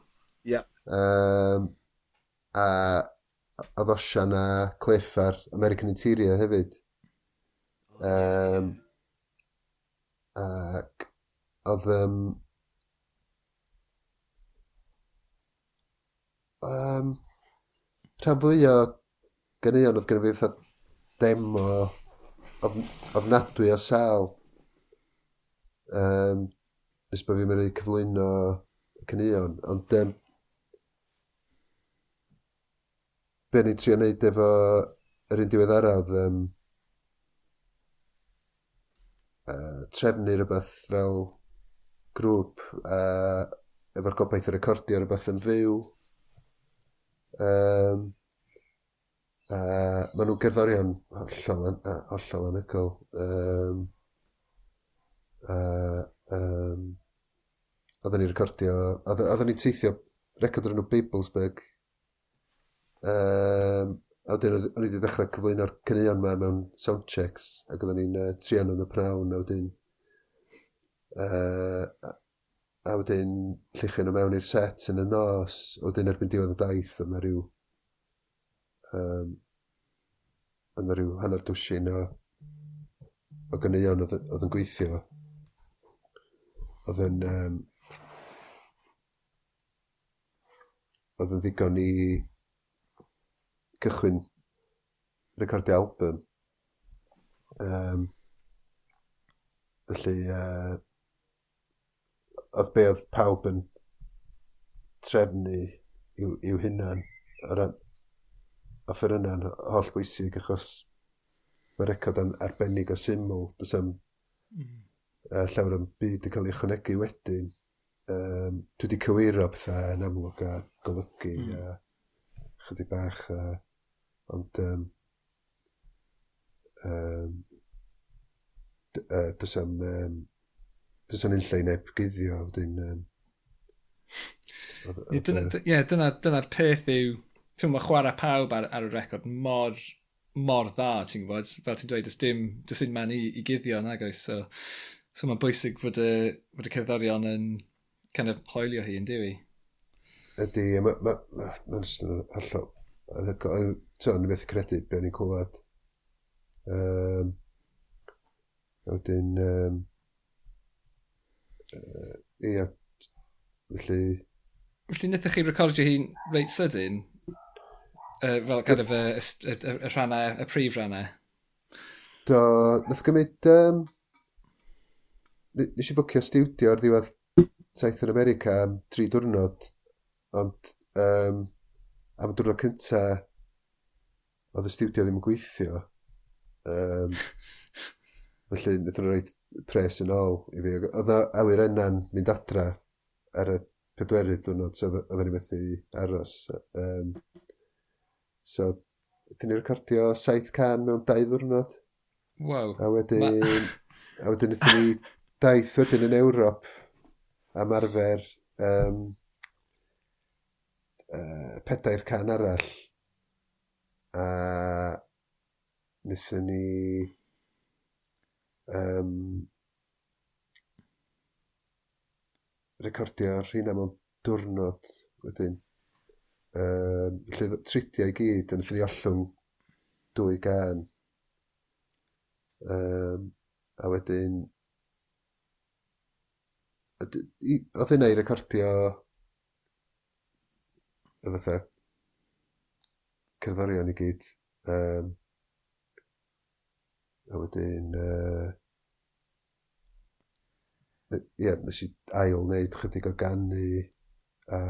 Ia. Yeah. Um, a addosian a Cliff ar American Interior hefyd. Um, ac oedd... Um, um, rhan fwy o ganeuon oedd gen i fi fatha demo ofnadwy o sel. Um, nes bod fi'n mynd i cyflwyno y caneuon. Ond um, be ni'n trio wneud efo yr un diweddaraf um, uh, trefnu rhywbeth fel grŵp uh, efo'r gobaith y recordio rhywbeth yn fyw um, uh, maen nhw'n gerddorion hollol, hollol anygol um, uh, um, oedden ni'n recordio oedden ni'n teithio record o'r nhw Babelsberg Um, a wedyn o'n i wedi dechrau cyflwyno'r cynnion yma mewn soundchecks ac oedden ni'n uh, trian yn y prawn a wedyn uh, a wedyn lluchio nhw mewn i'r set yn y nos a wedyn erbyn diwedd y daith yna rhyw um, yna rhyw hanner dwsin o o gynnion oedd yn gweithio. Oedd yn um, oedd yn ddigon i cychwyn recordio album. Um, felly, uh, oedd be oedd pawb yn trefnu i'w, i'w hunan o ran a ffyrna'n holl bwysig achos mae record yn arbennig o syml does am mm. uh, llawer yn byd yn cael ei ychwanegu wedyn um, dwi wedi cywiro pethau yn amlwg a golygu mm. a chydig bach a uh, Ond, um, um, uh, does am, um, dys am unllai neb gyddio, wedyn, um, Ie, dyna'r dyna, dyna peth yw, ti'n mae chwarae pawb ar, ar y record mor, mor dda, ti'n gwybod, fel ti'n dweud, dys dim, dys dim man i, i guddio nag oes so, so mae'n bwysig fod y, fod y cerddorion yn kind of hoelio hi yn diwy. Ydy, mae'n ma, ma, ma, ma, ma, ma, ma, ma, Yn hygol, beth methu credu be o'n i'n clywed. Um, wedyn, um, uh, ia, felly... Felly wnaethoch chi recordio hi'n reit sydyn? Uh, fel kind of y, y, y, y rhannau, y prif rhannau? Do, nath gymryd... Um, nes i fwcio studio ar ddiwedd Saith yn America am tri diwrnod, ond um, am y diwrnod cynta, oedd y studio ddim yn gweithio. Um, felly, nid yn rhaid pres yn ôl i fi. Oedd awyr enna'n mynd adra ar y pedwerydd diwrnod, so oedden ni methu aros. Um, so, ddyn ni recordio saith can mewn dau ddwrnod. Wow. A wedyn, a wedyn ddyn ni daith wedyn yn Ewrop am arfer um, uh, pedair can arall a wnaethon ni um, recordio'r hynna mewn diwrnod wedyn. Um, lle tridiau i gyd yn ffynu ollwng dwy gan. Um, a wedyn... Oedd hynna i recordio y fatha cerddorion i gyd. Um, a wedyn... Ie, uh, yeah, nes i ail wneud chydig o gannu a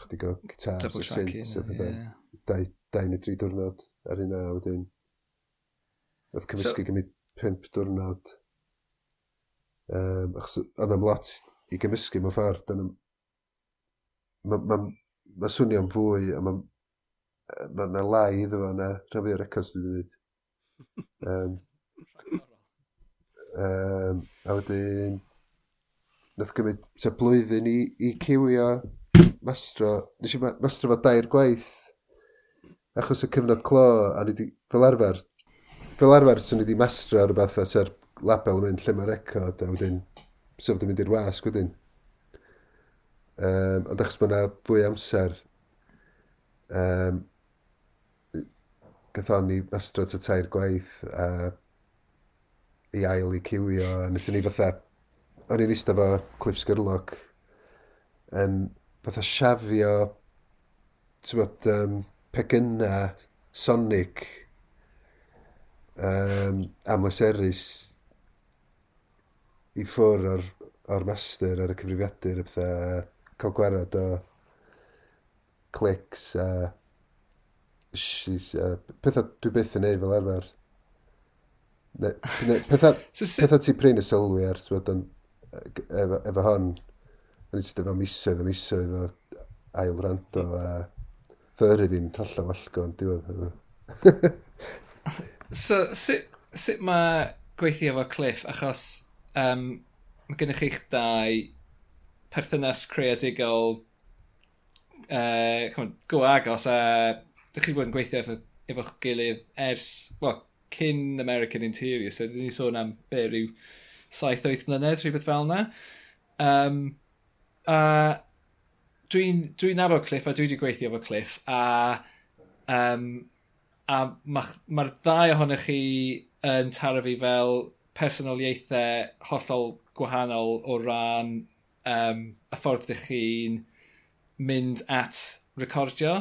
chydig o gitar a synth a pethau. Dau, dau neu dri diwrnod ar hynna a wedyn Nath cymysgu so, gymryd pimp diwrnod. Um, achos oedd am lot i gymysgu mewn ffordd. Dyna, mae ma, mae swnio'n fwy, a mae ma yna lai iddo fo yna, rhan fi'r records dwi'n wedi Um, um, a wedyn, nath gymryd te blwyddyn i, i cywio mastro. Nes i mastro fo dair gwaith, achos y cyfnod clo, a ni di, fel arfer, fel arfer sy'n ni di mastro rhywbeth a sy'r label yn mynd lle mae record, a wedyn, sef so, wedi mynd i'r wasg wedyn. Um, ond achos mae yna fwy amser um, gathon ni mastro ta tair gwaith a i ail i cywio a wnaethon ni fatha o'n i'n eistedd fo Cliff Sgyrloc yn fatha siafio ti'n bod, um, pegynna Sonic um, am i ffwr o'r, or master ar y cyfrifiadur a pethau cael gwerod o clics a she's, uh, pethau dwi byth yn neud fel arfer. Ne, ne, pethau, so, pethau ti prin y sylwi ers wedyn efo, efo hon. Yn eistedd efo misoedd a misoedd o ail rando a thyru fi'n hollol yn diwedd. so, sut, sut mae gweithio efo Cliff? Achos um, mae gennych chi'ch dau perthynas creadigol uh, go agos a dych chi bod yn gweithio efo, efo'ch gilydd ers, well, cyn American Interior, so dyn ni sôn am be rhyw 7-8 mlynedd, rhywbeth fel yna. Um, a dwi'n dwi nabod Cliff a dwi wedi gweithio efo Cliff a um, a mae'r ma ddau ohonych chi yn taro fi fel personoliaethau hollol gwahanol o ran um, y ffordd ydych chi'n mynd at recordio.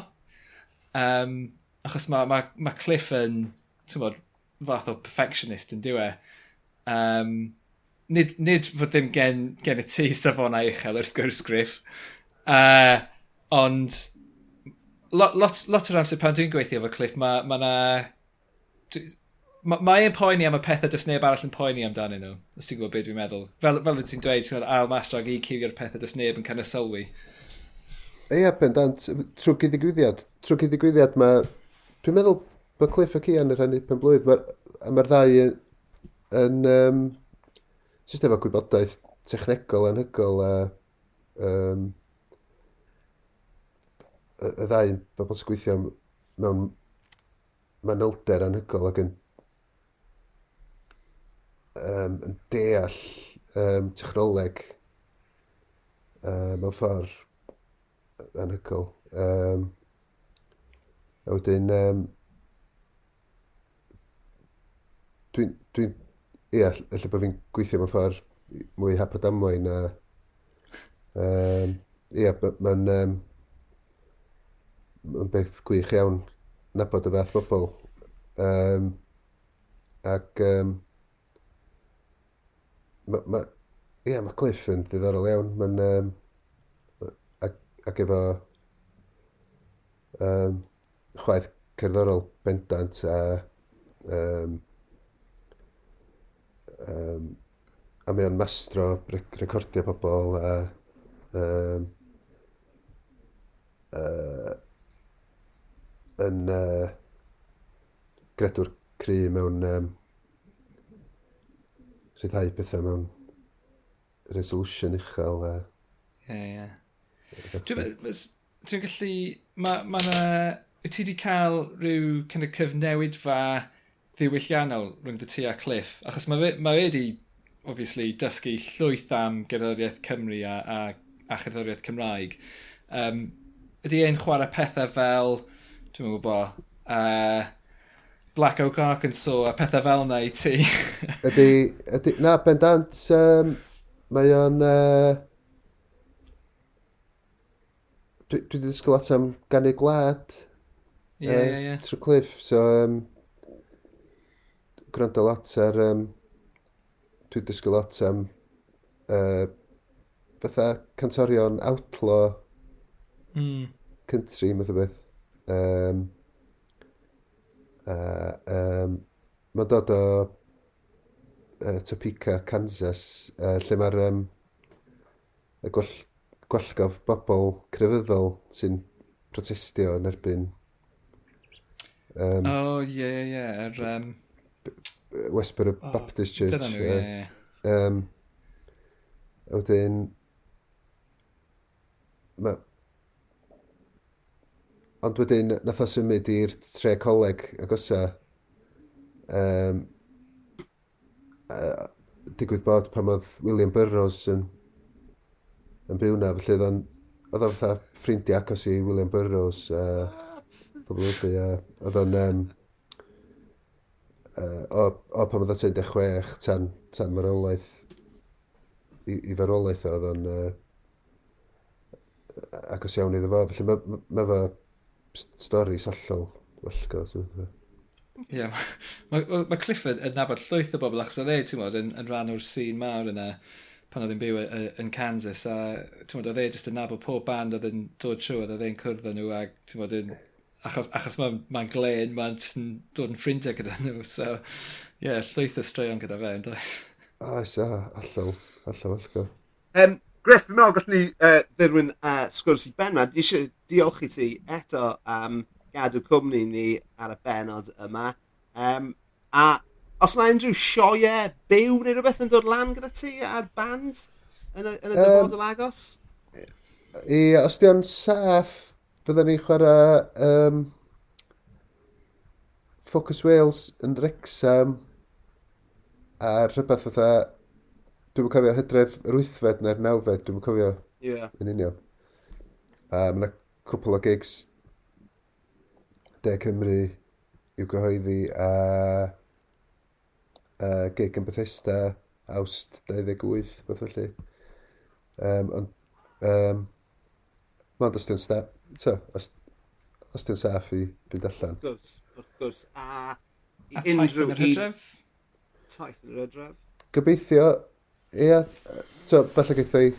Um, achos mae ma, ma Cliff yn, ti'n bod, fath o perfectionist yn diwe. Um, nid, nid fod ddim gen, gen y ti safonau uchel wrth gwrs griff. Uh, ond lot, lot, lot o'r amser pan dwi'n gweithio efo Cliff, mae ma na mae ma e'n poeni am y pethau dys neb arall yn poeni amdanyn nhw, os ti'n gwybod beth dwi'n meddwl. Fel, fel ti'n dweud, ti'n ail mastrog i cywio'r pethau dys neb yn cael y sylwi. Ie, bendant, trwy gyddigwyddiad. Trwy gyddigwyddiad mae... Dwi'n meddwl bod Cliff ac Ian yn rhannu pen blwydd, mae'r ma ddau yn... yn um, jyst efo gwybodaeth technegol anhygol a... Um, y ddau yn bobl sy'n gweithio mewn manylder anhygol ac yn um, yn deall um, technoleg uh, mewn ffordd anhygol. Um, a wedyn, um, dwi'n, dwi, ie, efallai bod fi'n gweithio mewn ffordd mwy hapod amwain a um, ie, mae'n um, ma beth gwych iawn nabod y fath bobl. Um, ac um, ma, ma, yeah, mae Cliff yn ddiddorol iawn. Mae'n... Um, ac, ac efo... Um, chwaith cerddorol bendant a... Um, um, a mae o'n mastro rec recordio pobl a... Um, uh, yn uh, gredwr cry mewn um, rhyddhau pethau mewn resolution uchel. Ie, ie. Dwi'n gallu... Mae ma na... Wyt ti wedi cael rhyw kind of cyfnewid fa ddiwylliannol rhwng dy ti a Cliff? Achos mae ma wedi, obviously, dysgu llwyth am gerddoriaeth Cymru a, a, a cherddoriaeth Cymraeg. Um, ydy e'n chwarae pethau fel, dwi'n gwybod, uh, Black Oak Arkansas a pethau fel yna i ti. ydy, ydy, na, bendant, um, mae o'n... Uh, dwi wedi ddysgu lot am gannu gwlad. Ie, ie, ie. Trwy cliff, so... Um, gwrando lot ar... Um, dwi wedi dysgu lot am... Uh, fatha cantorion outlaw mm. country, math o beth. Um, Uh, um, Mae'n dod o uh, Topeka, Kansas, uh, lle mae'r um, y gwell, gwellgof bobl crefyddol sy'n protestio yn erbyn... Um, oh, ie, ie, ie, yeah. Er, um... Westboro oh, Baptist Church. Dyna nhw, ie, ie. Um, a wedyn... Mae Ond wedyn, nath o symud i'r tre coleg agosa. Um, e, uh, digwydd bod pan oedd William Burroughs yn, yn byw na, felly oedd o'n oedd o'n fatha ffrindiau agos i William Burroughs uh, pobl wedi, uh, oedd o'n um, uh, o, o pan oedd o'n 16 tan, tan marolaeth i, i farolaeth oedd o'n uh, agos iawn iddo fo, felly mae ma, ma, fo stori sollol wallgo. Ie, yeah. mae ma, ma Clifford yn nabod llwyth o bobl achos oedd e, ti'n modd, yn, yn rhan o'r sîn mawr yna pan oedd e'n byw yn Kansas a ti'n oedd e jyst yn nabod pob band oedd yn dod trwy oedd e'n cwrdd â nhw a ti'n yn achos, achos mae'n ma glen, mae'n dod yn ffrindiau gyda nhw, so ie, yeah, llwyth o straeon gyda fe, yn does? Oes, a, allol, allol, allol. Um, Griff, fi'n meddwl gallwn ni uh, ddirwyn uh, sgwrs i ben ma. Di eisiau diolch i ti eto am gadw cwmni ni ar y benod yma. Um, a os yna unrhyw sioe byw neu rhywbeth yn dod lan gyda ti a'r band yn y, yn y dyfodol um, agos? I, os di o'n saff, fyddwn ni chwarae um, Focus Wales yn Drexam a rhywbeth fatha Dwi'n cofio hydref yr wythfed neu'r nawfed, dwi'n cofio yeah. yn union. A mae yna cwpl o gigs De Cymru i'w gyhoeddi a, a gig yn Bethesda awst 28, beth felly. Um, ond, um, mae'n os di'n sta... So, os, os di'n saff i fynd allan. Wrth gwrs, wrth gwrs. A, a unrhyw... taith yn yr hydref? Taith yn yr hydref. Gobeithio Ie, so, falle geithio i...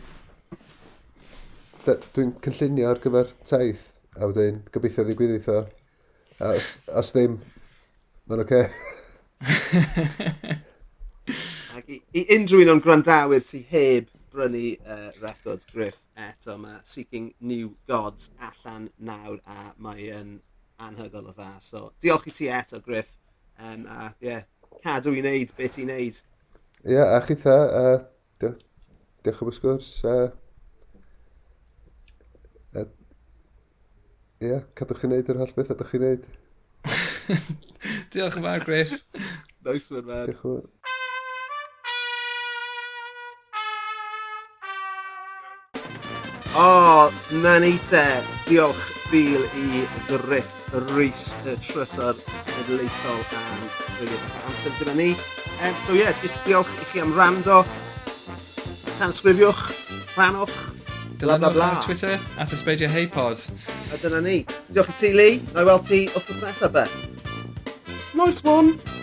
Dwi'n cynllunio ar gyfer taith, a wedyn gobeithio ddigwydd eitho. A os, os ddim, mae'n oce. Okay. Ac i, i unrhyw un o'n gwrandawyr sy'n heb brynu uh, record Griff eto, mae Seeking New Gods allan nawr a mae'n anhygol o dda. So, diolch i ti eto, Griff. Um, a, yeah, cadw i wneud beth i wneud. Ie, yeah, a chi dda, a diolch, diolch am y sgwrs. Uh, uh, ie, cadwch chi'n neud yr holl beth ydych chi'n neud. diolch yn fawr, Griff. Nice one, man. Diolch yn fawr. O, oh, na ni te, diolch fil i Griff Rhys y Trysor ydleithol am rili bach amser gyda ni. Um, so ie, yeah, just diolch i chi am rando. Tansgrifiwch, rhanwch, bla bla bla. ar Twitter, at ysbeidio heipod. A dyna ni. Diolch i ti, Lee. Na i weld ti wrthnos nesaf, bet. Nice one!